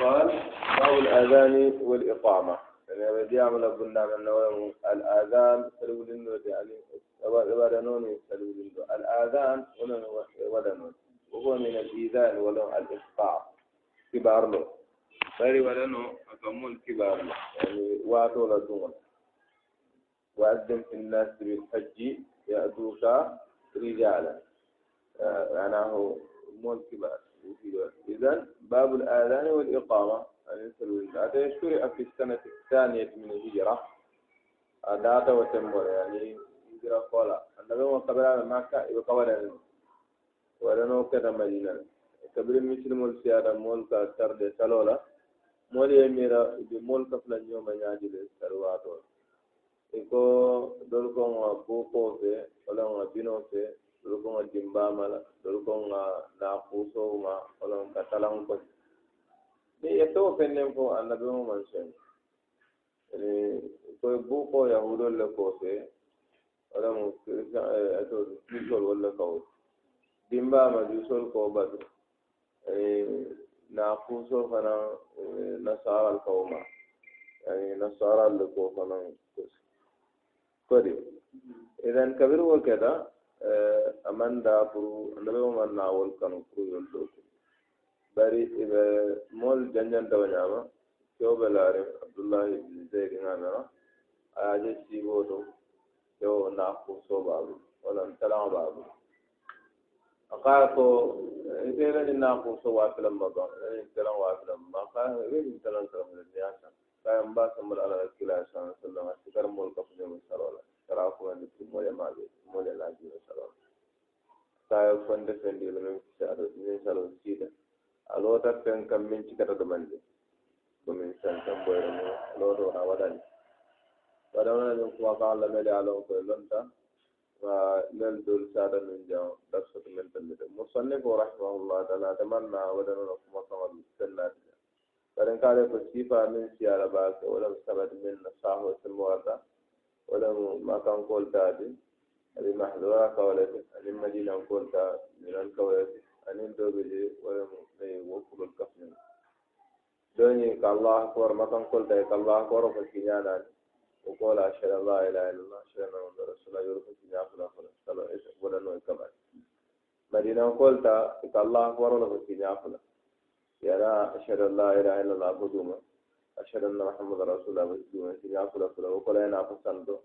قال باب الآذان والإقامة. يعني بدي أعمل قلنا من الآذان سلولين يعني ودنون سلولين الآذان ودنون وهو من الإيذان ولو الإقطاع كبار له غير ودنو أكمل كبار له يعني واتو لدون وأذن في الناس بالحج يأتوك رجالا. معناه مول كبار. إذا باب الآذان والإقامة هذا شرع في السنة الثانية من الهجرة داتا وتمبر يعني هجرة قولا النبي ما قبل مكة يقبل ولنو كذا مدينة قبل مثل مول سيارة مول كتر دي سلولا مول يميرا بمول كفلا نيوم ينادي لسرواتو iko dol ko nga buko fe wala nga bino fe dolu ko ŋa dimbama la dolu ko ŋa ma walon ka talan ni yettoo fennen fo annabi mu sen ani koye buuko yahudol le koose wala mu to juusol wol le dimbama juusol ko batu ani naakuuso fana nasaral kawo ma ani nasaral le ko fana kosi kodi. Mm-hmm. Idan kabir wo keta amanda pour andaba man nawol kanu pour yon doku bari ibe mol janjan dawa nyama kewɓe laare abdoullahi ibne zeyd gamera ayaje siibo to kewo naku so baabu walla talama baabu aka ko ɗenani naku so wafilan ma ban ɗenani talan wafilan ma ka weɗin talan talamne niya san kayan mbasamol alah rakkila sa sallam a sikar mol kafuñomi sarola sarakuwande ti mole maɓe mole laajiɓe salon tawi fonde fendilo min fisaɗo min salon siida a loota fen kam min cikata ɗumande komin santan ɓoyre mum looto wona waɗani waɗanona min kuma ko allah mede alon koye lonta. Ma lel dol saɗa min jam darsoto min tallide mo sonne ko rahimahullah taala temanna waɗanona kuma kamal fennatija karen kaale ko siifa min siyara baake waɗan sabat min no saho semmo warta ولم ما كان قول تادي هذه محذورة قولته أن المدينة قول من الكويت أن الدوبلي ولم يوفق الكفن. دوني كالله أكبر. ما كان قول تادي كالله أكبر. فسينانا وقول أشهد الله إله إلا الله. أشهد أن محمد رسول الله. يرفع سينا فلا فلا ولا نوي كمان مدينة قول تا كالله أكبر. ولا فسينا فلا يلا أشهد أن لا إله إلا الله. بدوما أشهد أن محمد رسول الله بدوما سيني أفلا فلا وقال أنا أفسنتو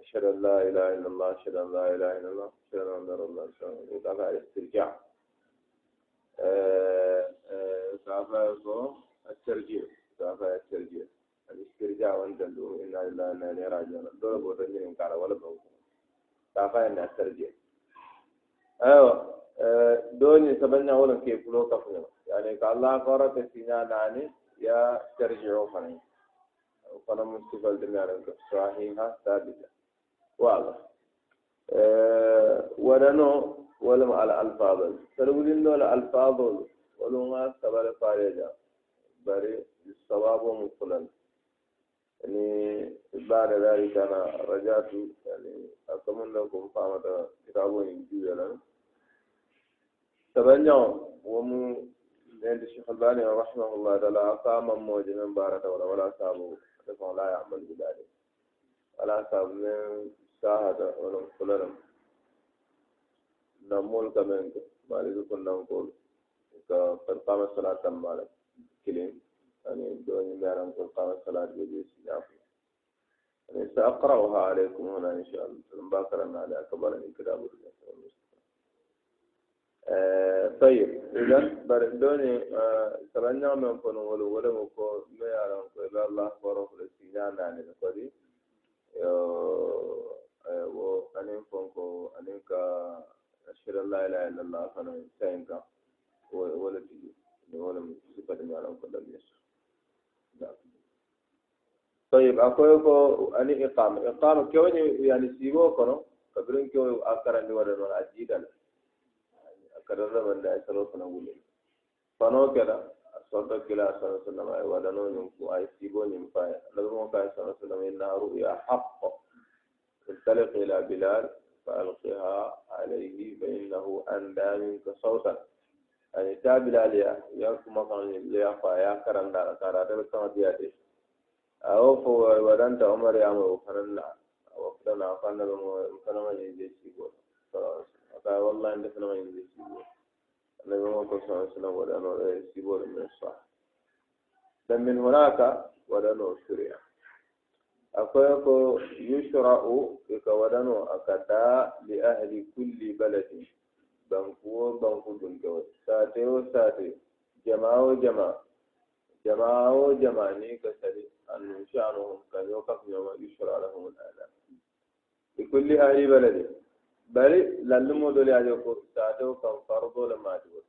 أشهد أن لا إله إلا الله أشهد أن لا إله إلا الله أشهد أن رسول الله الله. وسلم الاسترجاع كافة الترجيع. كافة الترجيع. الاسترجاع وانت إنا لله إنا إليه راجعون. دولة بوتنجي من كارا ولا بوتنجي كافة إن الترجيع. أيوة. دوني سبنا ولا كيف لو كفنا يعني كالله قرأت سينا ناني يا ترجعوا فني فانا مستقبل دميانا صحيحة ثابتة واضح أه ولنو ولم على الفاظ تقولين له الألفاظ ولما سبب فارجا بري الصواب مقلا يعني بعد ذلك أنا رجعت يعني أتمنى لكم فهمت كتابه إنجيل لنا تبنيو ومو عند الشيخ الباني رحمه الله تعالى أقام موجه من بارة ولا ولا لكن لا يعمل بذلك. ولا ساب من ساهد ولا مخلنا نمول كمان ما لازم كنا نقول كفرقام الصلاة تمالك كلين. يعني دوني ميران فرقام الصلاة بيجي سيافي يعني سأقرأها عليكم هنا إن شاء الله. باكرا على أكبر من كتاب الله. طيب إذا بردوني سبحانه من فنو ولو ولو مكو ما يعلم كل الله فرق لسينا نعني نقولي و أنين فنكو أنين كا أشهد الله إله إلا الله فنو سينكا ولا تيجي ولا صفة ما يعلم كل يسوع طيب أقول كو أني إقامة إقامة كوني يعني سيبو كنو كبرين كو أكرني ولا ولا أجيدا kadara banda ay salo fana wule fano kela sonto kila sallallahu alaihi wasallam ay wadano nyum ko ay sibo nyum fa nabi mo kay sallallahu alaihi wasallam inna ru'ya haqq انطلق إلى بلال فألقها عليه فإنه أندى منك صوتا ani tabilaliya ya kuma kan ya fa ya karanda karata kan diya de awo fo wadanta umar ya mu fanalla awo fana fanna mo fana ma yin je shi go aka wallahi inda fana ma yin je shi go annabi mo ko sallallahu alaihi wasallam wadano shi go min sa dan min hunaka wadano shari'a akwai ko yushra'u ka wadano akada li ahli kulli baladin bankuwo banku dunkewo sate o sate jama o jama jama o jama ni bari lallumo dole aje ko saatew kan fardole maadiwo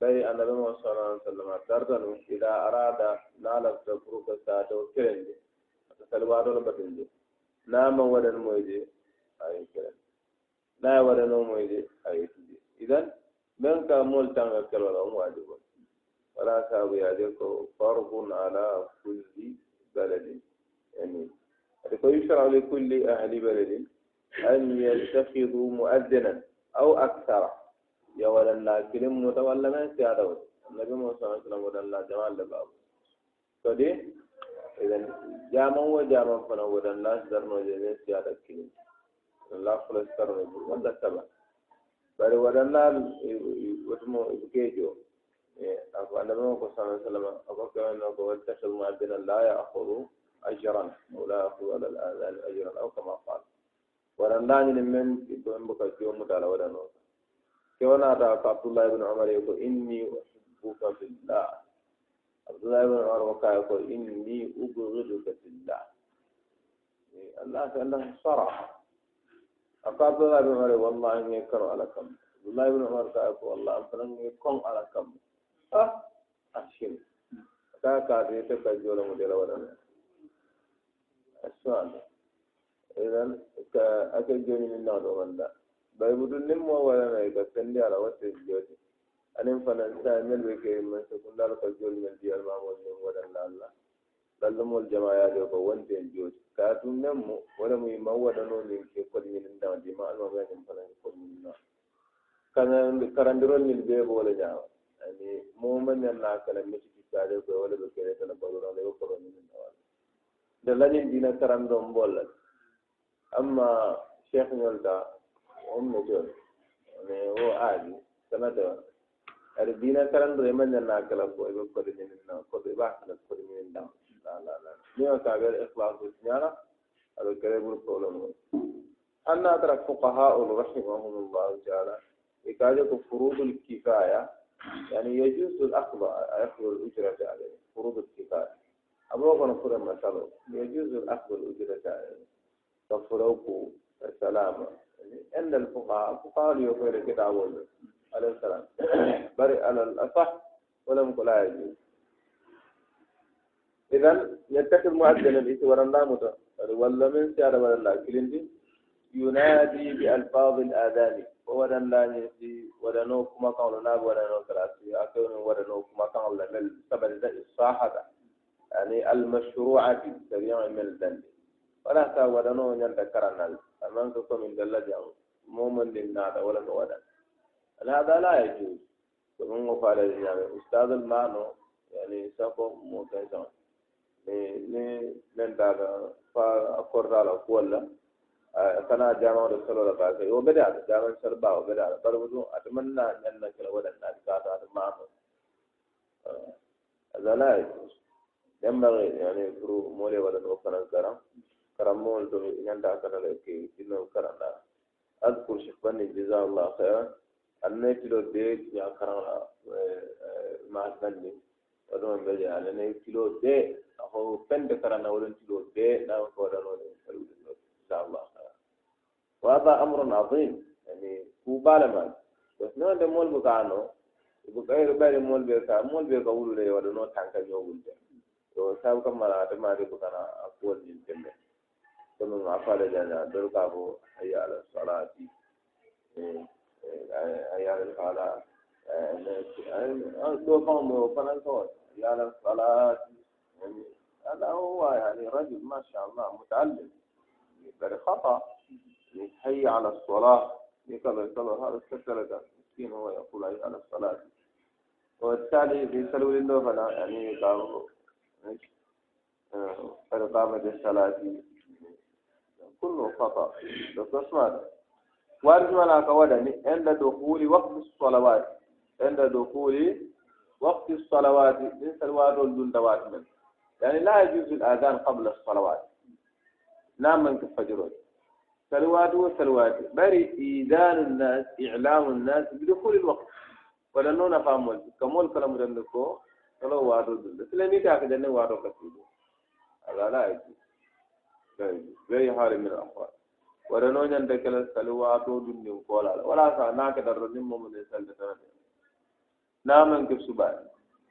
bari annabema sallallahu alaihi wasallam tartanu ila arada naalafta pour ko saatew kirendi ata salwaadole batundi naama waɗan moyde aye kiren naye waɗano moyde aye tuji idan men ka mol tanga kelwala on waadiwo wala saabu yaade ko fardun ala kulli baladin. Yani ko yusra li kulli ahli baladin. أن يتخذوا مؤذنا أو أكثر. يا ولن لا كلم متولى من سيادة النبي محمد صلى الله عليه وسلم ولن لا جمال لباب فدي إذن جامع وجامع فنا ولن لا سدرنا جميع سيادة كلم لا خلص كرنا ولا سبب bari waɗannal wotumo keejo ako annabima ko sa sallam ako keweno ko wattakhidhu mu'addinan la ya'khudhu ajran aw la ya'khudhu ala al-adhan ajran aw kama qala waɗandañini men ɓiɗɗo en mboka jomu tala waɗa noon ke wonata ko abdoullah ibne omar ko inni uhibbuka fillah. Abdoullah ibne omar o kaye ko inni ubriduka fillah. Allah ko allah sara ako abdoullah ibne wallahi nge karo ala kam abdoullah ibne omar ko wallah an fana nge kon ala kam a ashin kaye kaatoyete ka joolamu dela waɗa noon idan ka aka joni min na dogon da bai budun nim mo wala na ga sendi ala wata jodi anin fanan ta mel be ke man sekundar ka joni mel di alma mo ni wadan la Allah dallum wal jamaaya da ko wande jodi ka tun nan mo wala mu ma wada no ni ke ko ni min da di ma alma ga nin fanan ko ni na kana karandirol ni be bo wala ja ani mo man na na kala mi ci ka de ko wala be ke tan ba do na ko ni na wala da dina karandon bolal cheikh ñolta on me jooni ane o aaji sanata aɗa dina karandoro e manen na kala ko eɓe koɗominin na koɗo e ɓa kala koɗominin dawa لا لا لا. نيو كابير إخلاص السيارة هذا كريم القولون أن أدرك فقهاء رحمهم الله تعالى إكاجة فروض الكفاية يعني يجوز الأخذ أخذ الأجرة عليه فروض الكفاية. أبو نفر مثلا يجوز الأخذ الأجرة عليه كفروك السلامة يعني أن الفقهاء الفقهاء يقول كتاب عليه السلام. برئ على الأصح ولم يقل لا يجوز. إذن يتخذ مؤذنا الإيتي ورنامة ولا من سيارة ولا لا. كلندي ينادي بألفاظ الآذان. ودن لا يسي ودنو كما كان لنا ودنو كراسي أكون ودنو كما كان لنا سبب الصاحة يعني المشروعة سريع من الذنب. ولا تاود نو نال ذكرنا من كم من دلجا مؤمن لنا ولا نودا هذا لا يجوز. ومن قال يا أستاذ المانو يعني سوف موتزون ني ني لن دا فا اكور دالا كولا كنا جانو دو سلو دا باك يو بدا جانو سر باو بدأ. بر بو أتمنى أن نل كلا ودا نا دا دا ما هذا لا يجوز. ينبغي يعني برو مولي ولا نوكل الكرم karammoolto inanta akarala ke tino karanda. Adkur shekbani jazakallah khairan. Anne kilo de ya karala eh, eh, maasandi waduma mbele alane kilo de ako pende karana wolon kilo de nawa kodanone inshaallah khairan. Wa hada amrun azim yani ku balaman wasnonde mool bukaano ibu kayro ɓari mool ɓe ka mool ɓe ka wulude waɗano tanka ñowulde to sabu kam mala ademaade bukana a kuwolnin temme jana dol ka bo hayya ala salati hayya ala sala do fam mo fanan ko hayya ala salati هذا هو يعني رجل ما شاء الله متعلم. بل خطأ. يحيي على الصلاة. يكذا يكذا هذا السكرة مسكين هو يقول حي على الصلاة. والتالي في سلول النوفنا يعني قالوا قد قامت الصلاة kullu khata da sasma warju ala kawada ni inda dukhuli waqti salawat inda dukhuli waqti salawat din salawat dun dawat min yani la yajuzu al-adhan qabla as-salawat naman kafajirun salawat wa salawat bari idan an-nas i'lam an-nas bi dukhul nuna famul kamul kalamu dan ko salawat dun islami ka dan wato kasido ala la yajuzu very hard min akwa wara no nyan de kala salwa to dun ni ko la wala sa na ka darro nim mo ne sal da tan na man ke suba.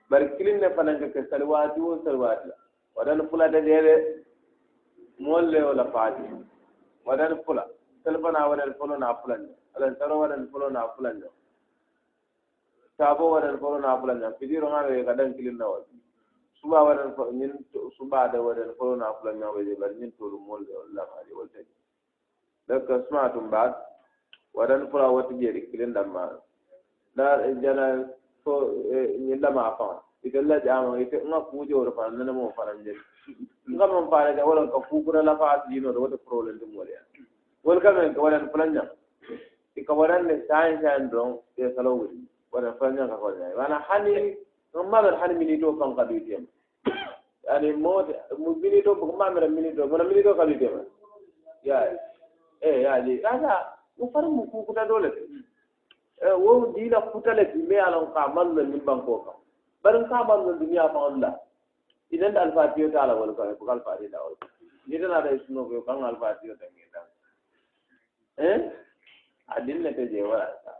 Bar kilin ne fanan ka salwa ti wo salwa ti wadan fula da de mol wala faati wadan fula salfana wadan fula na fula ne alan taro wadan fula na fula ne. Sabo wadan fula na fula ne. Fidiro ma ka dan kilin na wala. suba waɗan min subaade waɗen folona fulanñaɓede ɓaɗi min tolum molde wallamaade woltani donc suma tum mbaat waɗan fula watti jeeri kilin ɗamma ɗa jana fo ñin eh, ɗama fan ite lajama ite nga kuujowoɗo fana nanemo fana je. Nga man faanaja waɗan ka fuukura lafaas jinoɗo wote probléme ɗum wolya wol kamen ko waɗan fulanñam ika waɗanne sain sain don e salo wuri waɗan fulanñam ka koña mana hani maɓer hani minito kan kaɗuytema yani mote minito mamera minito mona minito kaɗuytema yaye e yaaji kaga mo far mo kukuta dole. Te wo diila futale ti alon ka manno min kam barin ka. Manno duniya fa idan da alfatiyo ta ala wal ko e, ko alfatiyo da wal idan ala isno ko kan alfatiyo da ngi dan eh adin ne te je wala ta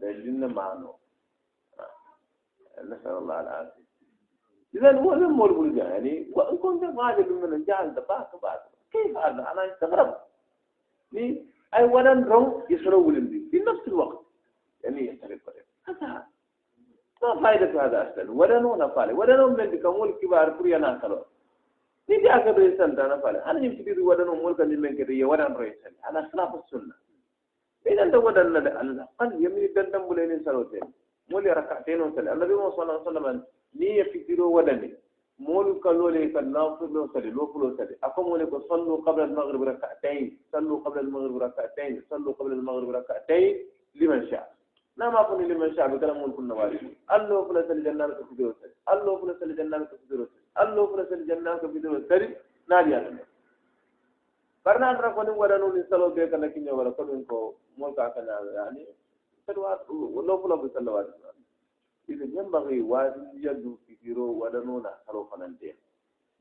da jinna mano نسأل الله العافية. إذا هو لم يعني وإن كنت غالب من الجهل دباك بعد كيف هذا؟ أنا استغرب لي ولن رون يسروا ولندي في نفس الوقت. يعني يختلف هذا ما فائدة هذا أصلا ولا نون فعل ولا نون من كمول كبار كريا ناكلو ni da aka bai san da na fara ana yin fiti wa da nan mulkan din men kadi ya wadan rai sai ana khilafu sunna idan da wadanna da Allah kan yami dandan buleni sarote moli rak'atayn on sale annabi sallallahu alaihi wasallam ni ya fikiro wadanne molu kalole kan nafulo sale lofulo sale ako mole ko sallu qabla al-maghrib sallu qabla al-maghrib sallu qabla al-maghrib liman sha na ma kuni liman sha bi kalam mulkun nawali allo fula sale jannat ko fikiro sale allo fula sale jannat ko fikiro sale allo fula sale jannat ko fikiro sale nadi Allah barna andra ko ni wadanu ni salo be kana kinyo wala ko min ko mo ka kana yani salawat lo fulo bi salawat إذا ينبغي وادي يدو كثيرو ودنونا سلو فنانتين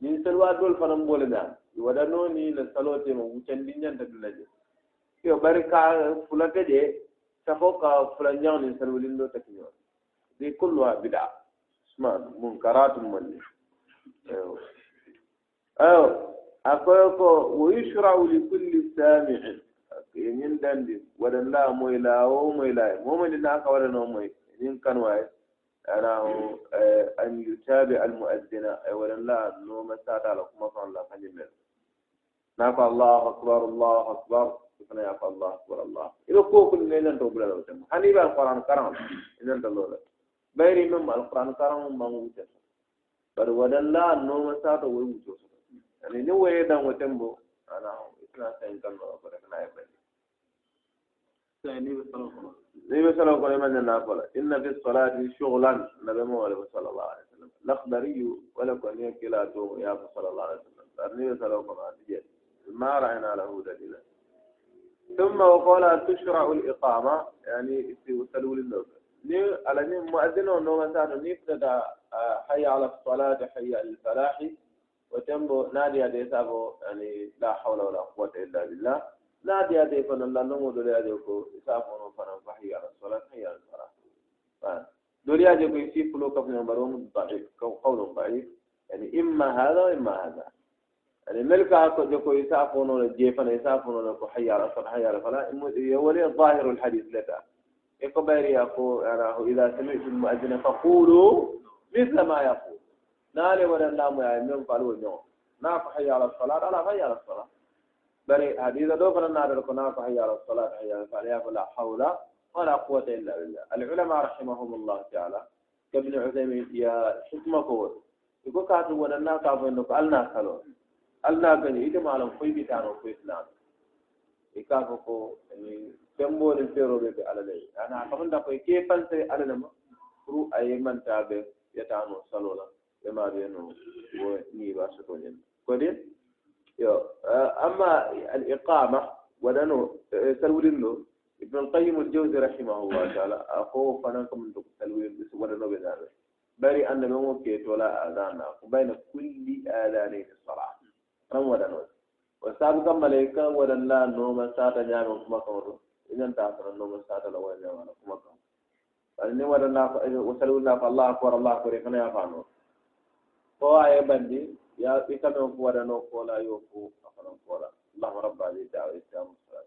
ni salwa dol fanan bole da wadano ni la salote mo wucen dinyan ta dulaje yo bari ka fulaka je safo ka fulanyan ni salwilin do takiyo di kullu bid'a isma munkaratun man ayo ayo akwai ko wa yushra'u li kulli sami'in Yin dandi wadan la moy la o moy la mo mo ni naka wadan no moy yin kan waye ana an yutabi al mu'addina ay wadan la no masata la kuma fa Allah kan jimel naka Allahu akbar Allahu akbar kana ya Allah akbar Allah ilo ko kun ne nan to bula da wutan hani ba alquran karam idan da lola bayri min alquran karam ma mu wutan bar wadan la no masata wai wuto يعني نو يدان وتمبو أنا إثنا سين كان ما أقول أنا يبني نبي صلى الله عليه وسلم نقول إن في الصلاة شغلا نبي محمد صلى الله عليه وسلم. الأخضري ولا كان يكلا توم يا صلى الله عليه وسلم. النبي صلى الله عليه وسلم ما رأينا له دليلا. ثم وقال تشرع الإقامة. يعني يسلوا للنوم. ni ala ni muadino no ngasano ni fada hayya ala salat hayya al falah وتمبو نادي هذا يعني لا حول ولا قوة إلا بالله. نادي هذا يفن الله نمو دولي هذا يكو يسابو نفنا فحي على الصلاة حي على الصلاة. دولي هذا يكو يسيب لو كفن ينبرون ضعيف قول ضعيف. يعني إما هذا وإما هذا. يعني ملك أكو يسافون الجيفن يسافون لكو حي على الصلاة حي على الصلاة. يولي الظاهر الحديث لك. بيري يقول يعني إذا سمعت المؤذن فقولوا مثل ما يقول. نالي ولا نام يا من قالوا نو نا فحي على الصلاة. أنا على الصلاة. بري حديث دو فلنا نادر كنا فحي على الصلاة حي على فلا حول ولا قوة إلا بالله. العلماء رحمهم الله تعالى كابن عثيمين يا حكمة قوة يقول كاتب ودنا كافو إنه ألنا كلو. ألنا بني إذا ما لهم كوي بيتانو يكافو كو. يعني كمبو الفيرو بيبي على لي أنا كمان دا كوي كيف أنت على لما رو أي من تابع يتانو صلولا بما بينه ونيبا سكونين. كودين؟ يو أما الإقامة ولأنه آه، تلوي له. ابن القيم الجوزي رحمه الله تعالى أخوه فنانك من دقاء تلوي له ولأنه بذلك بري أن الموكيت ولا آذان بين كل آذانين الصلاة. رم ولا نوز وسابقا كم ملايكا ولا لا نوم ساتا جامع كما قمر. إذا انتعصر النوم ساتا لو أن جامع كما قمر. فإن ولا نوم وسلو الله فالله أكبر الله أكبر إخنا يا فانوه فوا يبدي يا إكنا فورا نقولا يوفو أكنا فورا الله رب العالمين دعوة إسلام صلى الله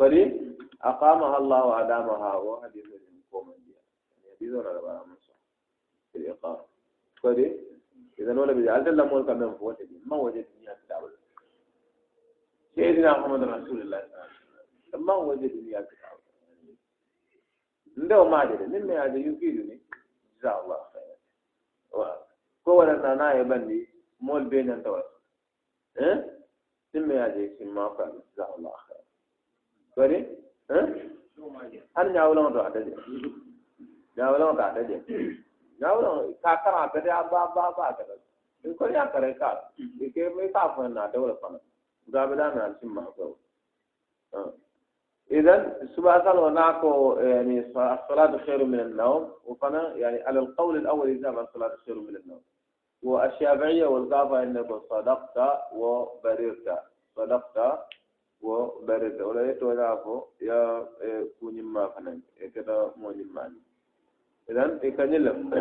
عليه وسلم أقامها الله وعدامها وحديث من قومنا يعني هذه دورة ربنا مصر في الإقامة فدي إذا نقول بجعل الله مولك من فوات ما وجدني أن تدعو سيدنا محمد رسول الله صلى الله عليه وسلم ما وجدني أن تدعو لو ما جدني مما يجب يكيدني جزاء الله خير kowane sana ya bandi mol be nan ta wasu. Eh? Din me ya je kin ma fa za Allah khair bari? Eh? An ya wala to adaje ya wala to adaje ya wala ka kara ka da ba ba ba ka da in ko ya kare ka ke mai ka fa na dawla fa ga bala na cin ma ko eh? إذا سبحان الله ونعكو يعني الصلاة خير من النوم. وفنا يعني على القول الأول إذا الصلاة خير من النوم. والشافعية والقافة إنك صدقت وبررت. صدقت وبررت. ولا يتوجعفو يا كوني ما فنان. كده مو نماني إذن يكنلم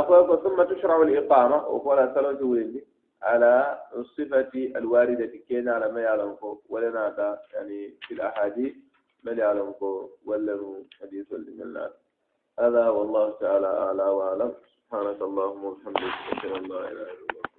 أخوك ثم تشرع الإقامة. وقال ثلاث ويلي على الصفة الواردة كينا على ما يعلمكم ولنا يعني في الأحاديث ما يعلمكم ولا حديث من هذا والله تعالى أعلى وأعلم. سبحانك اللهم وبحمدك أشهد أن لا إله إلا